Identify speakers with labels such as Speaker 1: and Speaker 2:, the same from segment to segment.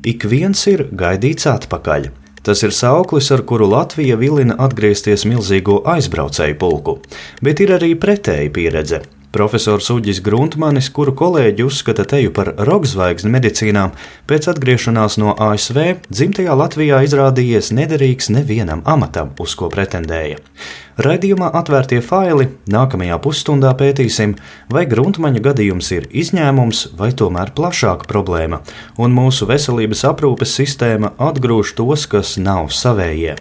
Speaker 1: Ik viens ir gaidīts atpakaļ. Tas ir sauklis, ar kuru Latvija vilina atgriezties milzīgo aizbraucēju pulku, bet ir arī pretēja pieredze. Profesors Uģis Gruntmanis, kuru kolēģi uzskata teju par rokzvaigzni medicīnā, pēc atgriešanās no ASV dzimtajā Latvijā izrādījies nederīgs nevienam amatam, uz ko pretendēja. Raidījumā atvērtie faili nākamajā pusstundā pētīsim, vai Gruntmaņa gadījums ir izņēmums vai tomēr plašāka problēma, un mūsu veselības aprūpes sistēma atgrūž tos, kas nav savējie.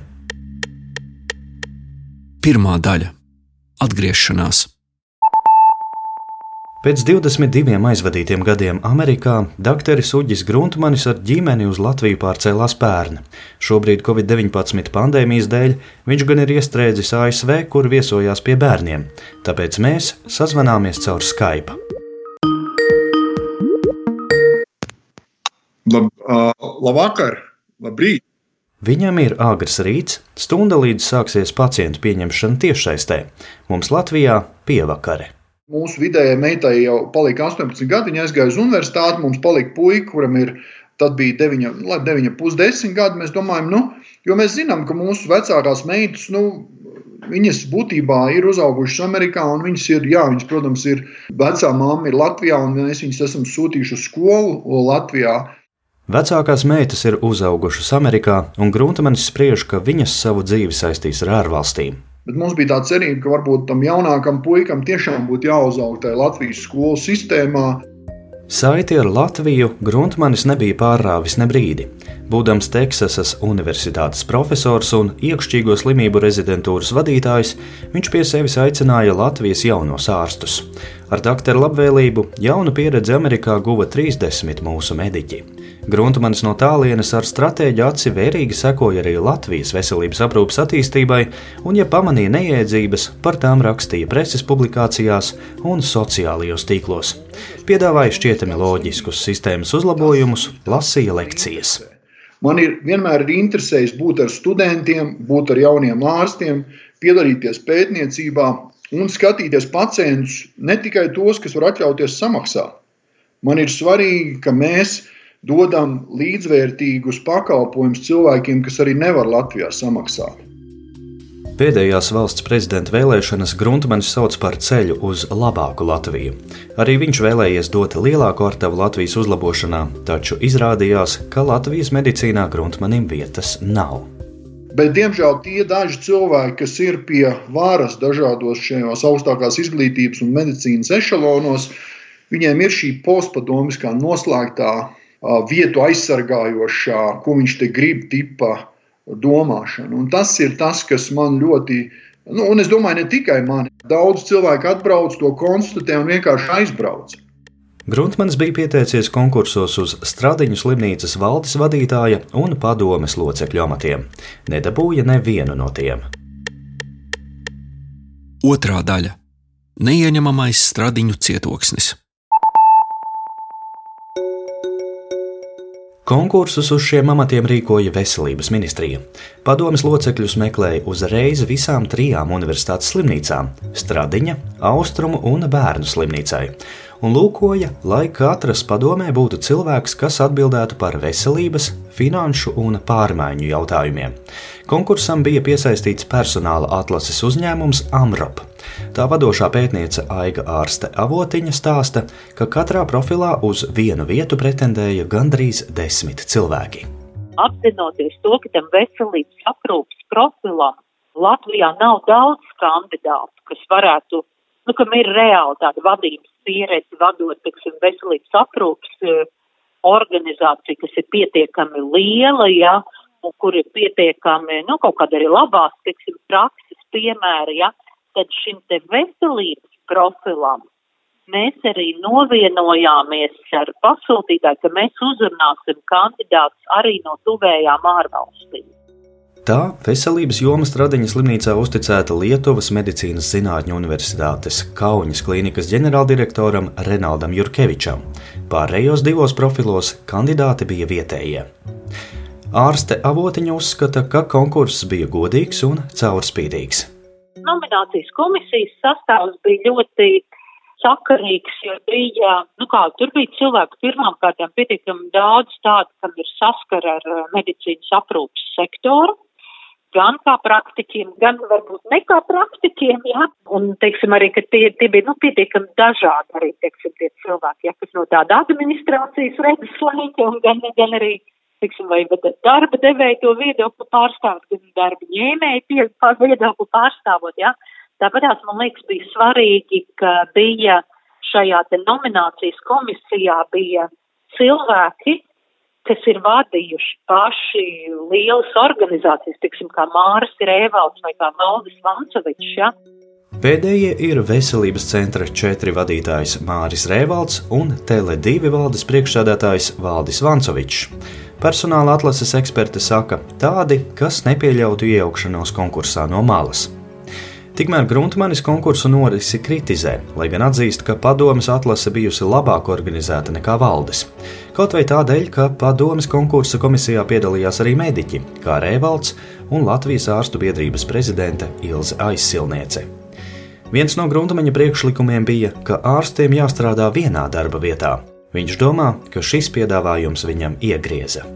Speaker 2: Pirmā daļa - atgriešanās.
Speaker 1: Pēc 22 aizvadītiem gadiem Amerikā dakteris Uģis Gruntmanis ar ģimeni uz Latviju pārcēlās pērn. Šobrīd Covid-19 pandēmijas dēļ viņš gan ir iestrēdzis ASV, kur viesojās pie bērniem, tāpēc mēs sazvanāmies caur Skype.
Speaker 3: Lab, uh, labvakar, labrīt!
Speaker 1: Viņam ir agrs rīts, stunda līdz sāksies pacientu pieņemšana tiešsaistē. Mums Latvijā pievakare.
Speaker 3: Mūsu vidējai meitai jau palika 18 gadi, viņa aizgāja uz universitāti. Mums palika puika, kuram ir tad bija 9, 9 pusdesmit gadi. Mēs domājam, nu, jo mēs zinām, ka mūsu vecākās meitas, nu, viņas būtībā ir uzaugušas Amerikā, un viņas ir, jā, viņas, protams, ir vecā mamma ir Latvijā, un mēs viņas esam sūtījuši uz skolu Latvijā.
Speaker 1: Vecākās meitas ir uzaugušas Amerikā, un Gruntemanis spriež, ka viņas savu dzīvi saistīs ar ārvalstīm.
Speaker 3: Bet mums bija tā cerība, ka varbūt tam jaunākam puikam tiešām būtu jāuzaug tajā Latvijas skolu sistēmā.
Speaker 1: Saiti ar Latviju Gruntmanis nebija pārrāvis ne brīdi. Būdams Teksasas Universitātes profesors un iekšķīgo slimību rezidentūras vadītājs, viņš pie sevis aicināja Latvijas jaunos ārstus. Ar doktora labvēlību jaunu pieredzi Amerikā guva 30 mūsu mediķi. Gruntmanis no tālienes ar stratēģu aci vērīgi sekoja arī Latvijas veselības aprūpas attīstībai, un, ja pamanīja neiedzības, par tām rakstīja preses publikācijās un sociālajos tīklos. Piedāvāja šķietami loģiskus sistēmas uzlabojumus, lasīja lekcijas.
Speaker 3: Man ir vienmēr ir interesējis būt ar studentiem, būt ar jauniem ārstiem, piedalīties pētniecībā un skatīties pacientus, ne tikai tos, kas var atļauties samaksāt. Man ir svarīgi, ka mēs dodam līdzvērtīgus pakalpojumus cilvēkiem, kas arī nevar Latvijā samaksāt.
Speaker 1: Pēdējās valsts prezidenta vēlēšanas Gruntmanis sauc par ceļu uz labāku Latviju. Arī viņš vēlējies dot lielāku artavu Latvijas uzlabošanā, taču izrādījās, ka Latvijas medicīnā Gruntmanim vietas nav.
Speaker 3: Bet, diemžēl, tie daži cilvēki, kas ir pie varas dažādos šajos augstākās izglītības un medicīnas ešalonos, viņiem ir šī postpadomiskā noslēgtā vietu aizsargājošā, ko viņš te grib, tipa domāšana. Un tas ir tas, kas man ļoti, nu, un es domāju, ne tikai man, daudz cilvēku atbrauc, to konstatē un vienkārši aizbrauc.
Speaker 1: Gruntmans bija pieteicies konkursos uz Stradiņu slimnīcas valdes vadītāja un padomes locekļu amatiem. Nedabūja nevienu no tiem.
Speaker 2: Otra daļa - neieņemamais Stradiņu cietoksnis.
Speaker 1: Konkursus uz šiem amatiem rīkoja Veselības ministrija. Padomes locekļus meklēja uzreiz visām trijām universitātes slimnīcām - Stradiņa, Austrumu un Bērnu slimnīcai un lūkoja, lai katras padomē būtu cilvēks, kas atbildētu par veselības, finanšu un pārmaiņu jautājumiem. Konkursam bija piesaistīts personāla atlases uzņēmums Amrop. Tā vadošā pētniece Aiga Ārste Avotiņa stāsta, ka katrā profilā uz vienu vietu pretendēja gandrīz desmit cilvēki.
Speaker 4: Apzinoties to, ka tam veselības aprūpas profilam Latvijā nav daudz kandidātu, kas varētu, nu, kam ir reāli tāda vadības pieredzi vadot, teiksim, veselības aprūpas e, organizāciju, kas ir pietiekami liela, ja, un kur ir pietiekami, nu, kaut kāda arī labās, teiksim, prakses piemēri, ja, tad šim te veselības profilam mēs arī novienojāmies ar pasūtītāju, ka mēs uzrunāsim kandidātus arī no tuvējām ārvalstīm.
Speaker 1: Tā veselības joma Stradiņa slimnīcā uzticēta Lietuvas Medicīnas Zinātņu Universitātes Kaunas klīnikas ģenerāldirektoram Renaldam Jurkevičam. Pārējos divos profilos kandidāti bija vietējie. Ārste avotiņa uzskata, ka konkurss bija godīgs un caurspīdīgs.
Speaker 4: Nominācijas komisijas sastāvs bija ļoti sakarīgs, jo bija, nu kā, tur bija cilvēku pirmām kārtām pietiekami daudz tādu, kam ir saskara ar uh, medicīnas aprūpas sektoru, gan kā praktiķiem, gan varbūt ne kā praktiķiem, jā. Un, teiksim, arī, ka tie, tie bija, nu, pietiekami dažādi arī, teiksim, tie cilvēki, jā, kas no tāda administrācijas redzes slēņa, un gan, gan arī, teiksim, vai darba devēja to viedokli pārstāvot, gan darba ņēmēja viedokli pārstāvot, jā. Tāpēc man liekas, bija svarīgi, ka bija šajā te nominācijas komisijā bija cilvēki, kas ir vadījuši paši lielas organizācijas, tiksim, kā Māris Rēvalds vai kā Valdis Vancovičs. Ja?
Speaker 1: Pēdējie ir Veselības centra četri vadītājs Māris Rēvalds un Tele2 valdes priekšsādātājs Valdis Vancovičs. Personāla atlases eksperte saka, tādi, kas nepieļautu iejaukšanos konkursā no malas. Tikmēr Gruntmanis konkursu norisi kritizē, lai gan atzīst, ka padomas atlase bijusi labāk organizēta nekā valdes. Kaut vai tādēļ, ka padomas konkursa komisijā piedalījās arī mediķi, kā Rēvalds un Latvijas ārstu biedrības prezidente Ilze Aizsilniece. Viens no Gruntmaņa priekšlikumiem bija, ka ārstiem jāstrādā vienā darba vietā. Viņš domā, ka šis piedāvājums viņam iegrieza.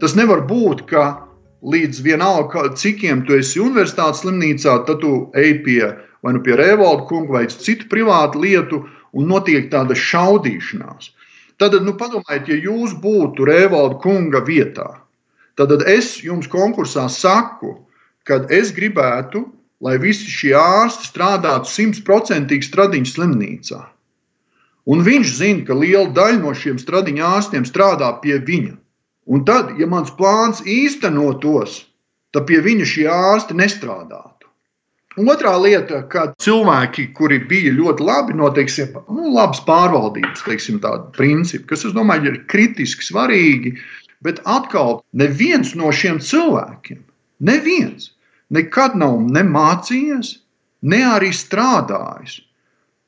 Speaker 3: Tas nevar būt, ka līdz vienalga, cikiem tu esi universitātes slimnīcā, tad tu ej pie vai nu pie Revolta kunga vai citu privātu lietu un notiek tāda šaudīšanās. Tad, nu, padomājiet, ja jūs būtu Revolta kunga vietā, tad es jums konkursā saku, ka es gribētu, lai visi šie ārsti strādātu simtprocentīgi stradiņu slimnīcā. Un viņš zina, ka liela daļa no šiem stradiņu ārstiem strādā pie viņa. Un tad, ja mans plāns īstenotos, tad pie viņa šie ārsti nestrādātu. Un otrā lieta, ka cilvēki, kuri bija ļoti labi, noteiksim, nu, labas pārvaldības teiksim, principi, kas, domāju, ir kritiski svarīgi, bet atkal neviens no šiem cilvēkiem, neviens, nekad nav ne mācījies, ne arī strādājis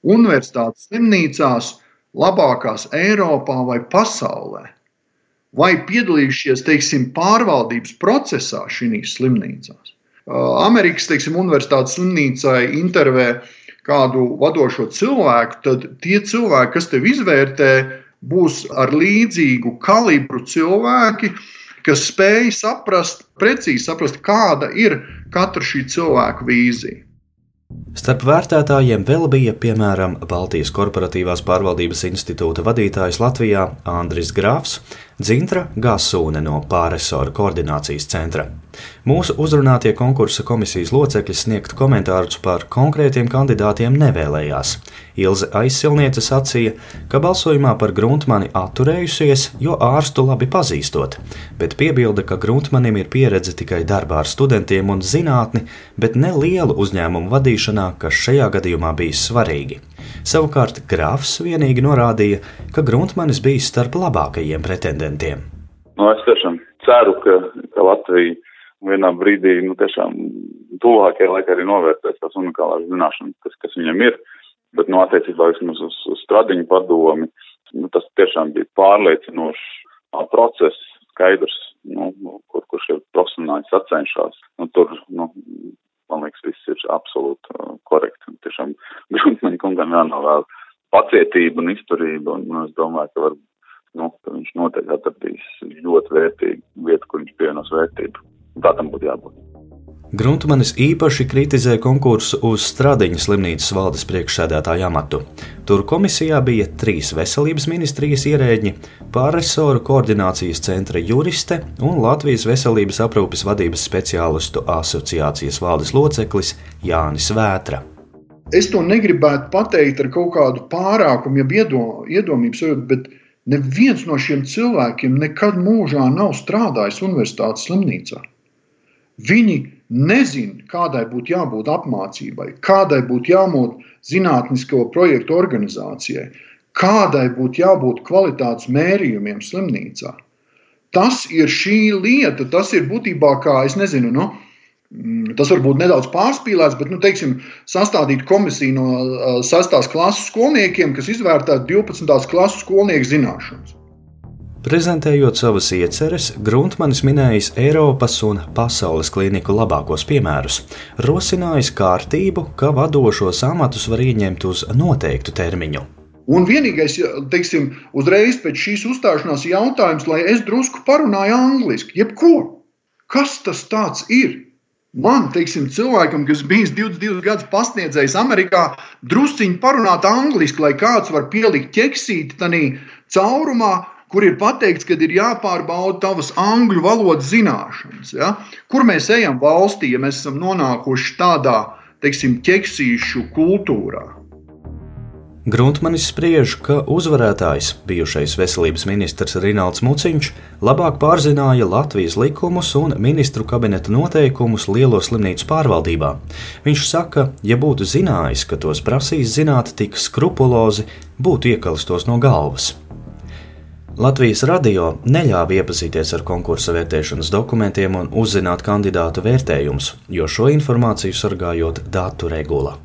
Speaker 3: universitātes slimnīcās, labākās Eiropā vai pasaulē vai piedalījušies teiksim, pārvaldības procesā šīs slimnīcās. Amerikas teiksim, Universitātes slimnīcai intervē kādu vadošo cilvēku, tad tie cilvēki, kas tev izvērtē, būs ar līdzīgu kalibru cilvēki, kas spēj saprast, precīzi saprast, kāda ir katra šī cilvēka vīzija.
Speaker 1: Starp vērtētājiem vēl bija piemēram Baltijas Korporatīvās pārvaldības institūta vadītājs Latvijā Andris Grāfs, Dzintra Gasūne no Pāresoru koordinācijas centra. Mūsu uzrunātie konkursa komisijas locekļi sniegt komentārus par konkrētiem kandidātiem nevēlējās. Ilze aizsilniece sacīja, ka balsojumā par Gruntmani atturējusies, jo ārstu labi pazīstot, bet piebilda, ka Gruntmanim ir pieredze tikai darbā ar studentiem un zinātni, bet ne lielu uzņēmumu vadīšanā, kas šajā gadījumā bija svarīgi. Savukārt Grāfs vienīgi norādīja, ka Gruntmanis bija starp labākajiem pretendentiem.
Speaker 5: Nu, es tiešām ceru, ka, ka Latvija vienā brīdī, nu, tiešām tuvākajā laikā arī novērtēs tās unikālās zināšanas, kas, kas viņam ir. Bet, nu, attiecībā vismaz uz, uz stradiņu padomi, nu, tas tiešām bija pārliecinošs process, skaidrs, nu, kur, kur šie profesionāļi sacenšās. Nu, tur, nu, man liekas, viss ir absolūti uh, korekti. Tiešām Gruntmaņa kungam jānovēl pacietība un izturība, un, es domāju, ka, var, nu, ka viņš noteikti atradīs ļoti vērtīgu vietu, kur viņš pievienос vērtību. Tā tam būtu jābūt.
Speaker 1: Gruntmanis īpaši kritizē konkursu uz Stradiņas slimnīcas valdes priekšsēdētāju amatu. Tur komisijā bija trīs veselības ministrijas ierēģi, pārresoru koordinācijas centra juriste un Latvijas veselības aprūpes vadības speciālistu asociācijas valdes loceklis Jānis Vētra.
Speaker 3: Es to negribētu pateikt ar kaut kādu pārākumu, ja iedomības, bet neviens no šiem cilvēkiem nekad mūžā nav strādājis universitātes slimnīcā. Viņi nezina, kādai būtu jābūt apmācībai, kādai būtu jābūt zinātnisko projektu organizācijai, kādai būtu jābūt kvalitātes mērījumiem slimnīcā. Tas ir šī lieta, tas ir būtībā kā, es nezinu, nu, mm, tas varbūt nedaudz pārspīlēts, bet, nu, teiksim, sastādīt komisiju no 6. klases skolniekiem, kas izvērtētu 12. klases skolnieku zināšanas.
Speaker 1: Prezentējot savas ieceres, Gruntmanis minējis Eiropas un pasaules klīniku labākos piemērus, rosinājis kārtību, ka vadošos amatus var ieņemt uz noteiktu termiņu.
Speaker 3: Un vienīgais, teiksim, uzreiz pēc šīs uzstāšanās jautājums, lai es drusku parunāju angliski, jebko. Kas tas ir? Man, teiksim, cilvēkam, kas bijis 22 gadus pasniedzējis Amerikā, drusciņi parunāt angliski, lai kāds var pielikt ķeksīti tādā caurumā, kur ir pateikts, ka ir jāpārbauda tavas angļu valodas zināšanas. Ja? Kur mēs ejam valstī, ja mēs esam nonākuši tādā, teiksim, ķeksīšu kultūrā?
Speaker 1: Gruntmanis spriež, ka uzvarētājs, bijušais veselības ministrs Rinalds Muciņš, labāk pārzināja Latvijas likumus un ministru kabineta noteikumus lielo slimnīcu pārvaldībā. Viņš saka, ja būtu zinājis, ka tos prasīs zināt tik skrupulozi, būtu iekalis tos no galvas. Latvijas radio neļāva iepazīties ar konkursa vērtēšanas dokumentiem un uzzināt kandidātu vērtējumus, jo šo informāciju sargājot datu regula.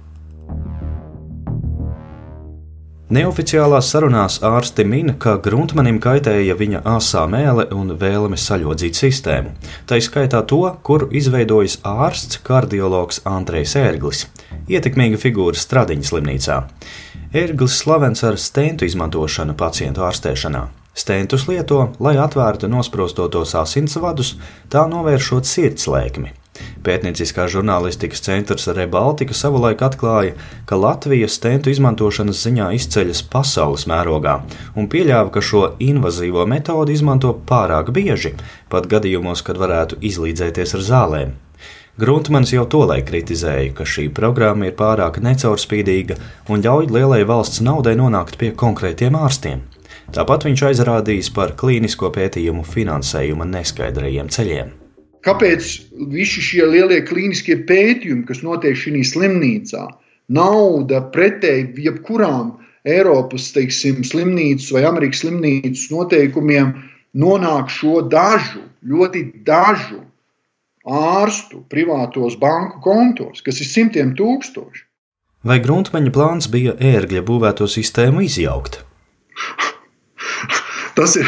Speaker 1: Neoficiālās sarunās ārsti min, ka Gruntmanim kaitēja viņa asā mēlē un vēlme saļodzīt sistēmu. Tā izskaitā to, kuru izveidojis ārsts kardiologs Andrejs Ērglis, ietekmīga figūra Stradiņas slimnīcā. Ērglis slavens ar stentu izmantošanu pacientu ārstēšanā. Stentus lieto, lai atvērtu nosprostotos asinsvadus, tā novēršot sirdslēkmi. Pētnieciskā žurnālistikas centrs Rebaltika savulaik atklāja, ka Latvija stentu izmantošanas ziņā izceļas pasaules mērogā un pieļāva, ka šo invazīvo metodi izmanto pārāk bieži, pat gadījumos, kad varētu izlīdzēties ar zālēm. Gruntmans jau tolaik kritizēja, ka šī programma ir pārāk necaurspīdīga un ļauj lielai valsts naudai nonākt pie konkrētiem ārstiem. Tāpat viņš aizrādījis par klīnisko pētījumu finansējuma neskaidrajiem ceļiem.
Speaker 3: Kāpēc visi šie lielie klīniskie pētījumi, kas notiek šajā slimnīcā, nauda pretēji jebkurām Eiropas teiksim, slimnīcas vai Amerikas slimnīcas noteikumiem, nonāk šo dažu, ļoti dažu ārstu privātos banku kontos, kas ir simtiem tūkstoši.
Speaker 1: Vai gruntmeņa plāns bija ērgļa būvēto sistēmu izjaukt?
Speaker 3: Tas ir,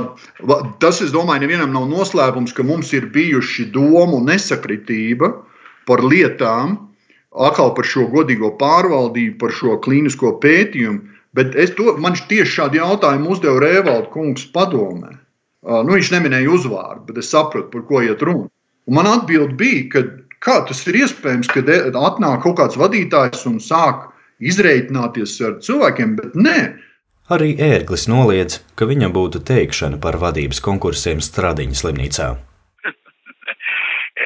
Speaker 3: tas, es domāju, nevienam nav noslēpums, ka mums ir bijuši domu nesakritība par lietām, atkal par šo godīgo pārvaldību, par šo klīnisko pētījumu. Bet to, man tieši šādu jautājumu uzdeva Rēvalda kungs padomē. Nu, viņš neminēja uzvārdu, bet es sapratu, par ko iet runa. Un man atbild bija, ka kā tas ir iespējams, kad atnāk kaut kāds vadītājs un sāk izreikināties ar cilvēkiem, bet nē,
Speaker 1: Arī ērglis noliedz, ka viņam būtu teikšana par vadības konkursiem Stradiņas slimnīcā.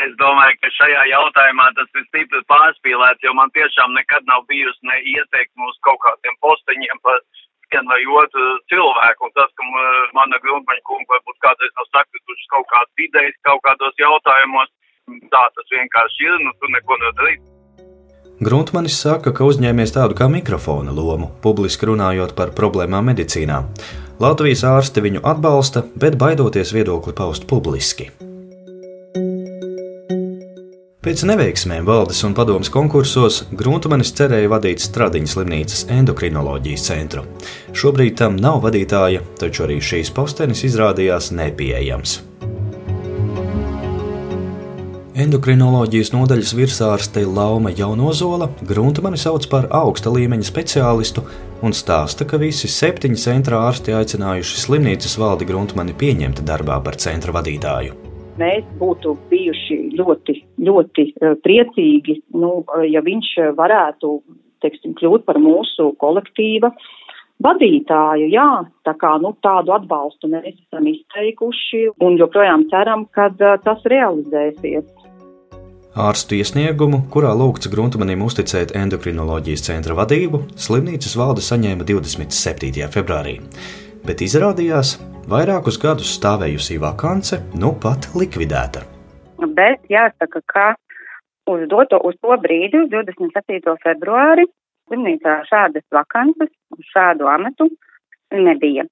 Speaker 6: es domāju, ka šajā jautājumā tas ir stipri pārspīlēts, jo man tiešām nekad nav bijusi ne ieteikuma uz kaut kādiem posteņiem par vienu vai otru cilvēku. Un tas, ka mana grundmaņa kunga varbūt kādreiz nav sakritušas kaut kādas idejas kaut kādos jautājumos, tā tas vienkārši ir, nu tu neko nedarīsi.
Speaker 1: Gruntmanis saka, ka uzņēmies tādu kā mikrofona lomu, publiski runājot par problēmām medicīnā. Latvijas ārsti viņu atbalsta, bet baidoties viedokli paust publiski. Pēc neveiksmēm valdes un padomus konkursos Gruntmanis cerēja vadīt Stradiņas slimnīcas endokrinoloģijas centru. Šobrīd tam nav vadītāja, taču arī šīs postenis izrādījās nepieejams. Endokrinoloģijas nodaļas virsārste Lauma Jaunozola grunta mani sauc par augsta līmeņa speciālistu un stāsta, ka visi septiņi centra ārsti aicinājuši slimnīcas valdi Gruntmani pieņemt darbā par centra vadītāju.
Speaker 4: Mēs būtu bijuši ļoti, ļoti eh, priecīgi, nu, ja viņš varētu teiksim, kļūt par mūsu kolektīva vadītāju. Jā, tā kā nu, tādu atbalstu mēs esam izteikuši un joprojām ceram, ka uh, tas realizēsies.
Speaker 1: Ārstu iesniegumu, kurā lūgts Gruntmanim uzticēt endokrinoloģijas centra vadību, slimnīcas valde saņēma 27. februārī, bet izrādījās, vairākus gadus stāvējusi vakance nu pat likvidēta.
Speaker 7: Bet jāsaka, ka uz, doto, uz to brīdi, uz 27. februāri, slimnīcā šādas vakances šādu amatu nebija.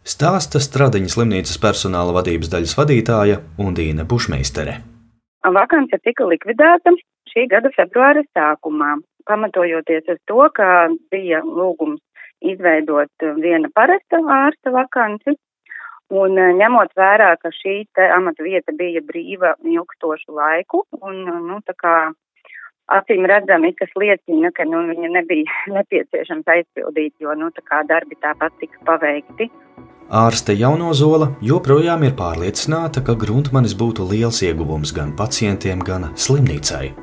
Speaker 1: Stāsta Stradiņas slimnīcas personāla vadības daļas vadītāja Undīna Bušmeistere.
Speaker 7: Vakance tika likvidēta šī gada februāra sākumā, pamatojoties uz to, ka bija lūgums izveidot viena parasta ārsta vakanci, Un ņemot vērā, ka šī amata vieta bija brīva ilgstošu laiku, un, nu, tā kā acīm redzami, kas liecina, ka nu, viņa nebija nepieciešams aizpildīt, jo nu, darbi tāpat tika paveikti.
Speaker 1: Ārste Jaunozola joprojām ir pārliecināta, ka gruntmanis būtu liels ieguvums gan pacientiem, gan slimnīcai.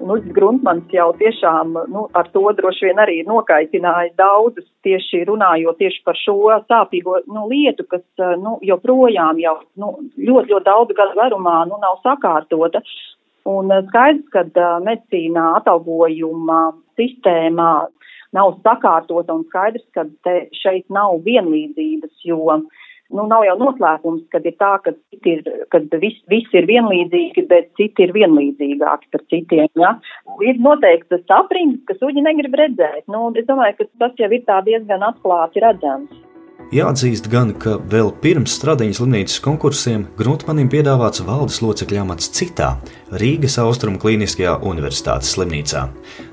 Speaker 8: Luģis Gruntmans jau tiešām nu, ar to droši vien arī nokaitināja daudzus tieši runājot tieši par šo sāpīgo nu, lietu, kas nu, joprojām jau nu, ļoti, ļoti daudz gadu garumā nu, nav sakārtota. Un eh, skaidrs, ka uh, medicīnā atalgojuma sistēmā nav sakārtota un skaidrs, ka šeit nav vienlīdzības, jo nu, nav jau noslēpums, kad ir tā, ka, ir, kad vis ir vienlīdzīgi, bet citi ir vienlīdzīgāki par citiem. Ja? Ir noteikti tas aprinds, kas uģi negrib redzēt. Nu, es domāju, ka tas jau ir tā diezgan atklāti redzams.
Speaker 1: Jāatzīst gan, ka vēl pirms Stradiņas slimnīcas konkursiem Gruntmanim piedāvāts valdes locekļa amats citā Rīgas Austrumu Kliniskajā Universitātes slimnīcā.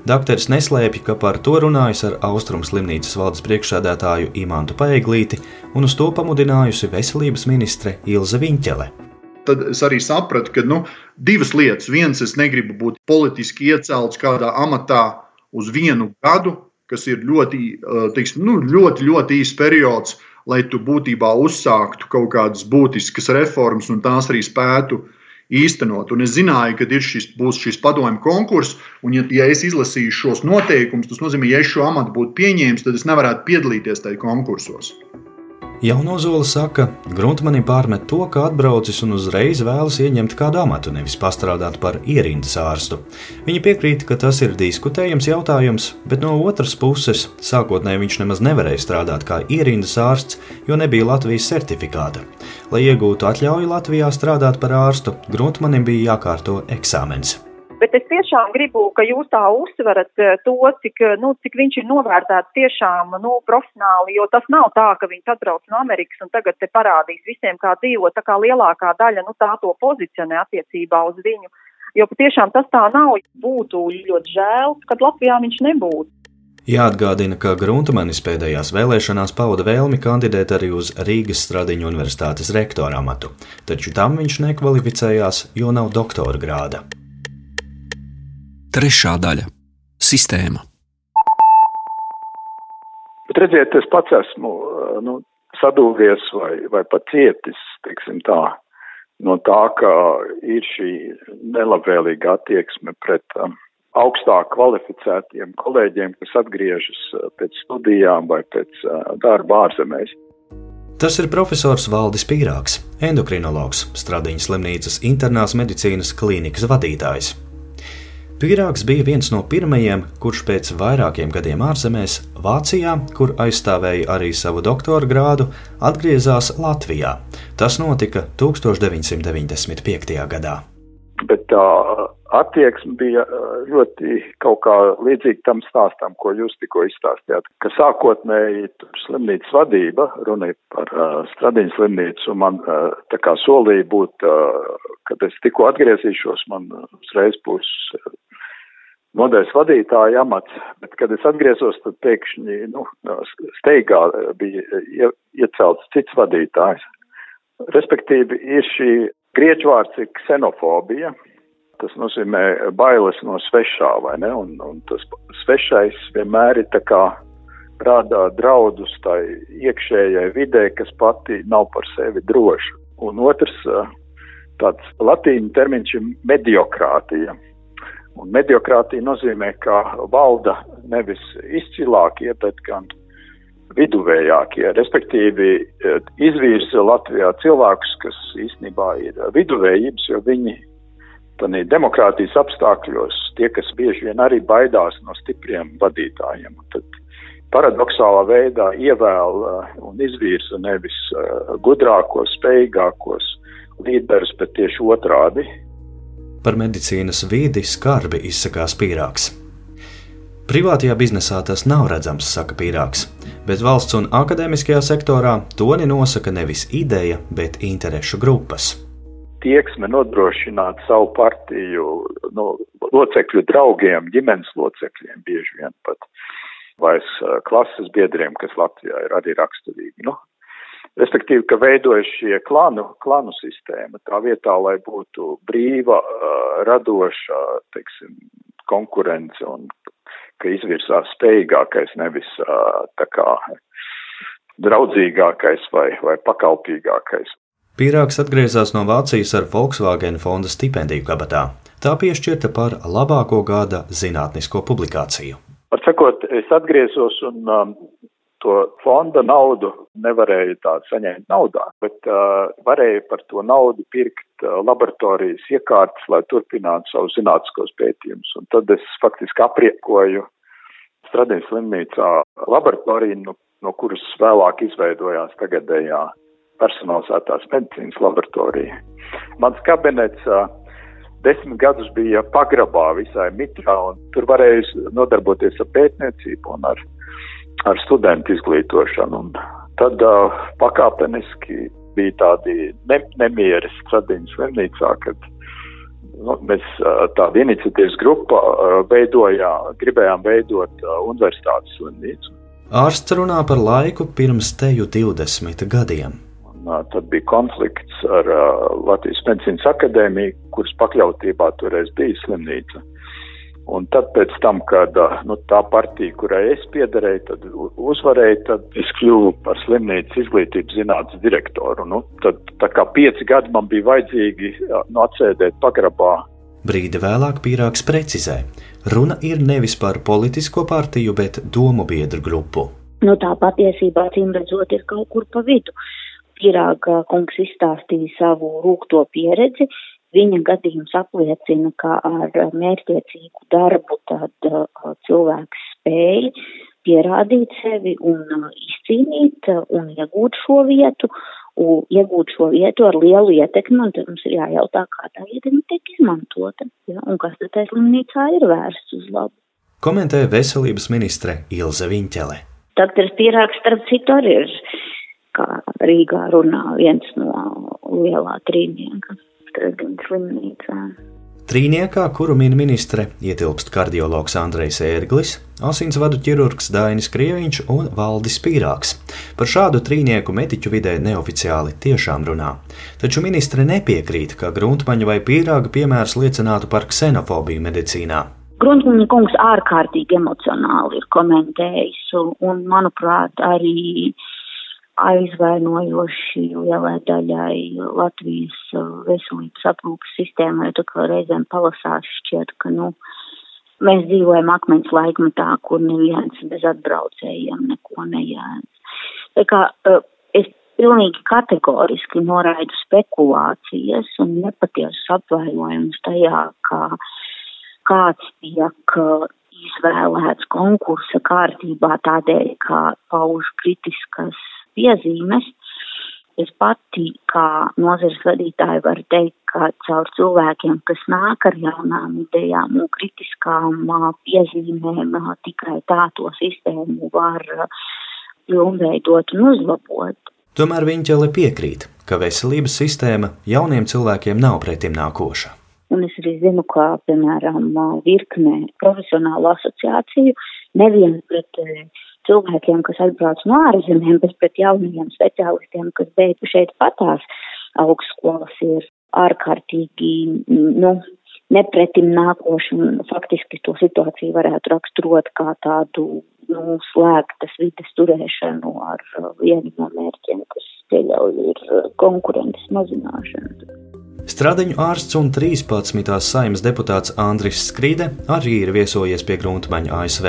Speaker 1: Dakteris neslēpj, ka par to runājis ar Austrumu slimnīcas valdes priekšsēdētāju Imantu Paeglīti un uz to pamudinājusi veselības ministre Ilze Viņķele.
Speaker 3: Tad es arī sapratu, ka nu, divas lietas. Viens, es negribu būt politiski iecelts kādā amatā uz vienu gadu, kas ir ļoti, teiksim, nu, ļoti, ļoti īsts periods lai tu būtībā uzsāktu kaut kādas būtiskas reformas un tās arī spētu īstenot. Un es zināju, ka šis, būs šis padomju konkurss, un, ja, ja es izlasīšu šos noteikumus, tas nozīmē, ja es šo amatu būtu pieņēmis, tad es nevarētu piedalīties tajā konkursos.
Speaker 1: Jaunozola saka, Gruntmanim pārmet to, ka atbraucis un uzreiz vēlas ieņemt kādu amatu, nevis pastrādāt par ierindas ārstu. Viņa piekrīt, ka tas ir diskutējams jautājums, bet no otras puses, sākotnēji viņš nemaz nevarēja strādāt kā ierindas ārsts, jo nebija Latvijas certifikāta. Lai iegūtu atļauju Latvijā strādāt par ārstu, Gruntmanim bija jākārto eksāmens.
Speaker 8: Tiešām gribu, ka jūs tā uzsverat eh, to, cik, eh, nu, cik viņš ir novērtēts tiešām nu, profesionāli, jo tas nav tā, ka viņš atbrauc no Amerikas un tagad te parādīs visiem, kā dzīvo, tā kā lielākā daļa nu, tā to pozicionē attiecībā uz viņu. Jo patiešām tas tā nav. Būtu ļoti žēl, kad Latvijā viņš nebūtu.
Speaker 1: Jāatgādina, ka Gruntmanis pēdējās vēlēšanās pauda vēlmi kandidēt arī uz Rīgas Stradiņu universitātes rektora amatu, taču tam viņš nekvalificējās, jo nav doktora grāda.
Speaker 2: Trešā daļa - sistēma.
Speaker 9: Bet redziet, es pats esmu nu, sadūries vai, vai pat cietis, tā, no tā, ka ir šī nelabvēlīga attieksme pret um, augstāk kvalificētiem kolēģiem, kas atgriežas pēc studijām vai pēc uh, darba ārzemēs.
Speaker 1: Tas ir profesors Valdis Pīrāgs, endokrinologs, Stradiņas slimnīcas internās medicīnas klīnikas vadītājs. Pīrāgs bija viens no pirmajiem, kurš pēc vairākiem gadiem ārzemēs, Vācijā, kur aizstāvēja arī savu doktora grādu, atgriezās Latvijā. Tas notika 1995. gadā.
Speaker 9: Bet tā attieksme bija ļoti kaut kā līdzīga tam stāstam, ko jūs tikko izstāstījāt. Ka sākotnēji slimnīcas vadība, runa ir par uh, Stradiņas slimnīcu, un man uh, tā kā solīja būt, uh, kad es tikko atgriezīšos, man uzreiz būs nodaļas vadītāja amats, bet, kad es atgriezos, tad pēkšņi, nu, steigā bija iecelts cits vadītājs. Respektīvi, ir šī grieķu vārds ir ksenofobija, tas nozīmē bailes no svešā, vai ne, un, un tas svešais vienmēr ir tā kā rādā draudus tai iekšējai vidē, kas pati nav par sevi droša. Un otrs, tāds latīņu termiņš ir mediokrātija. Un mediokrātija nozīmē, ka valda nevis izcilākie, bet gan viduvējākie, respektīvi eh, izvirza Latvijā cilvēkus, kas īstenībā ir viduvējības, jo viņi tādā demokrātijas apstākļos tie, kas bieži vien arī baidās no stipriem vadītājiem. Tad paradoxālā veidā ievēl eh, un izvirza nevis eh, gudrākos, spējīgākos līderus, bet tieši otrādi
Speaker 1: Par medicīnas vidi skarbi izsakās pīrāgs. Privātajā biznesā tas nav redzams, saka pīrāgs, bet valsts un akadēmiskajā sektorā toni nosaka nevis ideja, bet interešu grupas.
Speaker 9: Tieksme nodrošināt savu partiju no locekļu draugiem, ģimenes locekļiem bieži vien pat, vai klases biedriem, kas Latvijā ir arī raksturīgi. Nu, respektīvi, ka veidojas šie klanu, klanu sistēma tā vietā, lai būtu brīva, uh, radoša, teiksim, konkurence un ka izvirsās spējīgākais, nevis uh, tā kā draudzīgākais vai, vai pakalpīgākais.
Speaker 1: Pīrāgs atgriezās no Vācijas ar Volkswagen fonda stipendiju kabatā. Tā piešķirta par labāko gada zinātnisko publikāciju.
Speaker 9: Var sakot, es atgriezos un um, to fonda naudu nevarēju tādu saņemt naudā, bet uh, varēju par to naudu pirkt uh, laboratorijas iekārtas, lai turpinātu savus zinātniskos pētījumus. Un tad es faktiski apriekoju Stradīnas slimnīcā laboratoriju, no, no kuras vēlāk izveidojās tagadējā personalizētās medicīnas laboratorija. Mans kabinets desmit gadus bija pagrabā visai mitrā, un tur varēja nodarboties ar pētniecību un ar, ar studentu izglītošanu. Un tad uh, pakāpeniski bija tādi ne, nemieri Stradiņas slimnīcā, kad nu, mēs tādu iniciatīvas grupu veidojām, gribējām veidot universitātes slimnīcu.
Speaker 1: Ārsts runā par laiku pirms teju 20 gadiem.
Speaker 9: Tad bija konflikts ar uh, Latvijas medicīnas akadēmiju, kuras pakļautībā toreiz bija slimnīca. Un tad, tam, kad nu, tā partija, kurai es piederēju, tad uzvarēja, tad es kļuvu par slimnīcas izglītības zinātnes direktoru. Nu, tad, tā kā pieci gadi man bija vajadzīgi nu, atsēdēt pagrabā.
Speaker 1: Brīdi vēlāk pīrāgs precizē. Runa ir nevis par politisko partiju, bet domu biedru grupu.
Speaker 10: Nu, tā patiesībā, cīm redzot, ir kaut kur pa vidu. Irāga kungs izstāstīja savu rūkto pieredzi. Viņa gadījums apliecina, ka ar mērķiecīgu darbu tad uh, cilvēks spēja pierādīt sevi un uh, izcīnīt un iegūt šo vietu, un iegūt šo vietu ar lielu ietekmi, un tad mums ir jājautā, kā tā ietekme tiek izmantota, ja, un kas tad tajā slimnīcā ir vērsts uz labu.
Speaker 1: Komentē veselības ministre Ilze Viņķele.
Speaker 10: Doktors Pīrāks, starp citu, arī ir kā Rīgā runā viens no lielā trīnieka Stradiņas slimnīcā.
Speaker 1: Trīniekā, kuru min ministre, ietilpst kardiologs Andrejs Ērglis, asinsvadu ķirurgs Dainis Krieviņš un Valdis Pīrāks. Par šādu trīnieku mediķu vidē neoficiāli tiešām runā. Taču ministre nepiekrīt, ka gruntmaņa vai pīrāga piemērs liecinātu par ksenofobiju medicīnā.
Speaker 10: Gruntmaņa kungs ārkārtīgi emocionāli ir komentējis, un, manuprāt, arī aizvainojoši lielai daļai Latvijas uh, veselības aprūpas sistēmai, tā kā reizēm palasās šķiet, ka, nu, mēs dzīvojam akmens laikmetā, kur neviens bez atbraucējiem neko nejēdz. Tā kā uh, es pilnīgi kategoriski noraidu spekulācijas un nepatiesus apvainojumus tajā, ka kāds tiek uh, izvēlēts konkursa kārtībā tādēļ, ka pauž kritiskas piezīmes. Es pati, kā nozares vadītāja, varu teikt, ka caur cilvēkiem, kas nāk ar jaunām idejām un kritiskām piezīmēm, tikai tā to sistēmu var pilnveidot un uzlabot.
Speaker 1: Tomēr Viņķele piekrīt, ka veselības sistēma jauniem cilvēkiem nav pretim nākoša.
Speaker 10: Un es arī zinu, ka, piemēram, virkne profesionālu asociāciju nevien pret cilvēkiem, kas atbrauc no ārzemēm, bet pret jaunajiem speciālistiem, kas beidz šeit patās augstskolas, ir ārkārtīgi, nu, nepretim nākoši un faktiski to situāciju varētu raksturot kā tādu, nu, slēgtas vides turēšanu ar vienu no mērķiem, kas pieļauj ir konkurences mazināšana.
Speaker 1: Stradiņu ārsts un 13. saimnes deputāts Andris Skrīde arī ir viesojies pie Gruntmaņa ASV.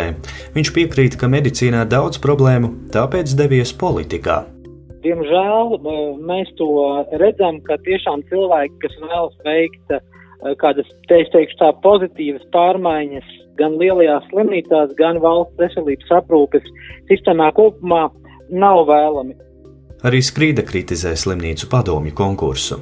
Speaker 1: Viņš piekrīt, ka medicīnā ir daudz problēmu, tāpēc devies politikā.
Speaker 11: Diemžēl mēs to redzam, ka tiešām cilvēki, kas vēlas veikt eh, kādas, te es teikšu, tā pozitīvas pārmaiņas gan lielajās slimnīcās, gan valsts veselības aprūpes sistēmā kopumā, nav vēlami.
Speaker 1: Arī Skrīda kritizē slimnīcu padomju konkursu.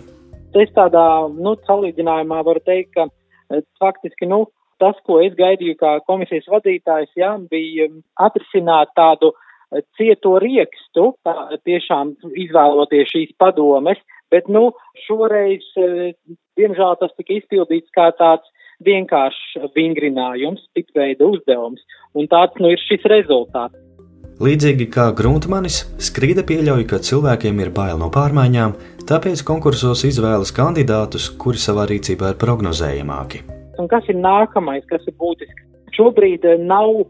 Speaker 11: Es tādā nu, salīdzinājumā varu teikt, ka e, faktiski nu, tas, ko es gaidīju kā komisijas vadītājs, jā, bija atrisināt tādu e, cieto riekstu, tā, tiešām izvēloties šīs padomes, bet nu, šoreiz, e, diemžēl, tas tika izpildīts kā tāds vienkāršs vingrinājums, tikveida uzdevums, un tāds nu ir šis rezultāts.
Speaker 1: Līdzīgi kā Gruntmanis, Skrīda pieļauj, ka cilvēkiem ir bail no pārmaiņām, tāpēc konkursos izvēlas kandidātus, kuri savā rīcībā ir prognozējamāki.
Speaker 11: Un kas ir nākamais, kas ir būtiski? Šobrīd eh, nav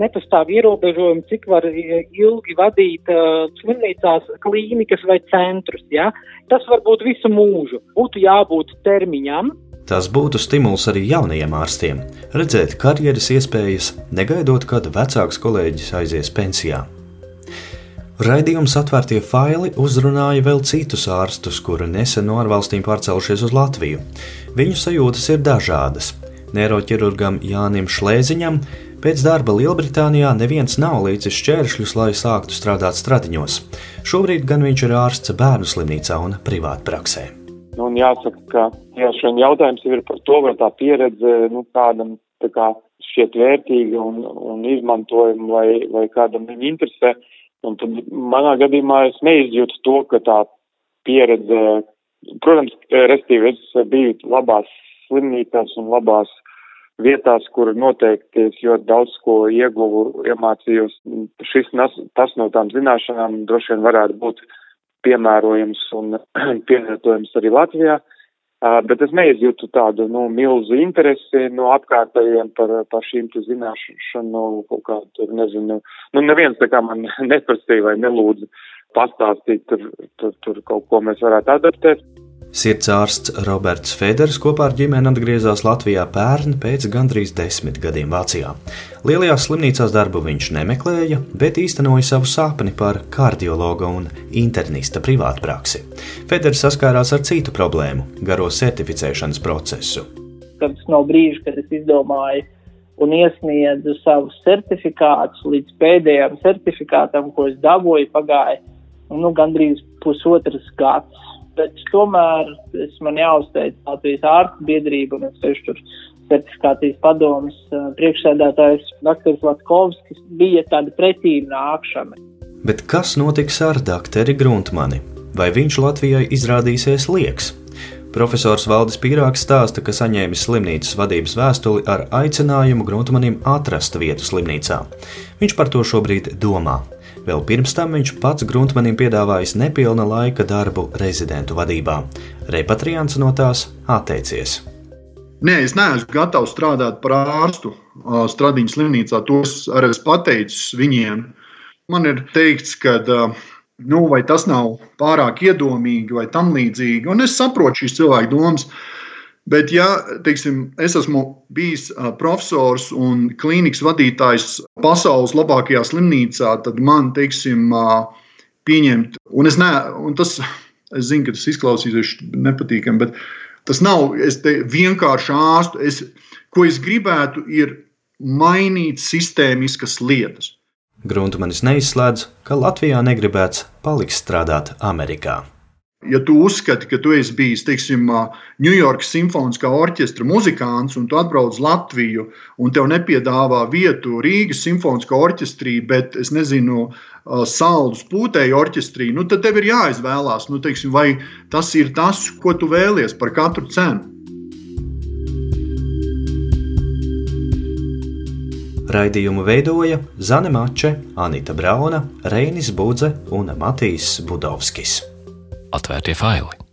Speaker 11: nepastāv ierobežojumi, cik var eh, ilgi vadīt uh, slimnīcās klīnikas vai centrus. Ja? Tas var būt visu mūžu. Būtu jābūt termiņam,
Speaker 1: Tas būtu stimuls arī jaunajiem ārstiem - redzēt karjeras iespējas, negaidot, kad vecāks kolēģis aizies pensijā. Raidījums atvērtie faili uzrunāja vēl citus ārstus, kuri nesen no ārvalstīm pārcēlušies uz Latviju. Viņu sajūtas ir dažādas. Neiroķirurgam Jānim Šlēziņam pēc darba Lielbritānijā neviens nav līdzis šķēršļus, lai sāktu strādāt stradiņos. Šobrīd gan viņš ir ārsts bērnu slimnīcā un privātpraksē.
Speaker 12: Un jāsaka, ka tieši jautājums ir par to, vai tā pieredze nu, kādam tā kā šķiet vērtīga un, un izmantojama, vai, vai kādam viņa interesē. Un tad manā gadījumā es neizjūtu to, ka tā pieredze, protams, restīvi es biju labās slimnīcās un labās vietās, kur noteikti es ļoti daudz ko ieguvu, iemācījos. Šis, tas no tām zināšanām droši vien varētu būt piemērojams un pielietojams arī Latvijā. Bet es neizjūtu tādu nu, milzu interesi no apkārtējiem par, par šīm zināšanu kaut kādu, nezinu, nu neviens tā kā man neprasīja vai nelūdza pastāstīt tur, tur, tur kaut ko mēs varētu adaptēt.
Speaker 1: Sirdsārsts Roberts Feders kopā ar ģimeni atgriezās Latvijā pērn pēc gandrīz desmit gadiem Vācijā. Lielajās slimnīcās darbu viņš nemeklēja, bet īstenoja savu sapni par kardiologa un internista privātpraksi. Feders saskārās ar citu problēmu - garo certificēšanas procesu.
Speaker 11: Tas nav brīžs, kad es izdomāju un iesniedzu savus certifikātus līdz pēdējiem certifikātam, ko es dabūju, pagāja nu, gandrīz pusotras gads bet tomēr es man jāuzteic Latvijas ārstu biedrību un es tieši tur certifikācijas padomas priekšsēdētājs dr. Latkovskis bija tāda pretīm nākšana.
Speaker 1: Bet kas notiks ar doktori Gruntmani? Vai viņš Latvijai izrādīsies lieks? Profesors Valdis Pīrāgs stāsta, ka saņēmis slimnīcas vadības vēstuli ar aicinājumu Gruntmanim atrast vietu slimnīcā. Viņš par to šobrīd domā. Vēl pirms tam viņš pats Gruntmanim piedāvājis nepilna laika darbu rezidentu vadībā. Repatriants no tās atteicies.
Speaker 3: Nē, es neesmu gatavs strādāt par ārstu Stradiņas slimnīcā. To es arī esmu pateicis viņiem. Man ir teikts, ka nu, tas nav pārāk iedomīgi vai tam līdzīgi. Un es saprotu šīs cilvēku domas. Bet, ja teiksim, es esmu bijis profesors un klīnikas vadītājs pasaules labākajā slimnīcā, tad man, teiksim, pieņemt, un es, ne, un tas, es zinu, ka tas izklausīsies nepatīkami, bet tas nav vienkārši ārstu. Es, ko es gribētu, ir mainīt sistēmiskas lietas.
Speaker 1: Grunmanis neizslēdz, ka Latvijā negribēts palikt strādāt Amerikā.
Speaker 3: Ja tu uzskati, ka tu esi bijis Ņujorkas simfoniskā orķestra muzikants, un tu atbrauc uz Latviju, un tev nepiedāvā vietu Rīgas simfoniskā orķestrī, bet es nezinu, saldus pūtēju orķestrī, nu, tad tev ir jāizvēlās, nu, teiksim, vai tas ir tas, ko tu vēlies par katru cenu.
Speaker 1: Raidījumu veidoja Zane Mače, Anita Brauna, Reinis Budze un Matīs Budovskis
Speaker 2: atvērtie faili.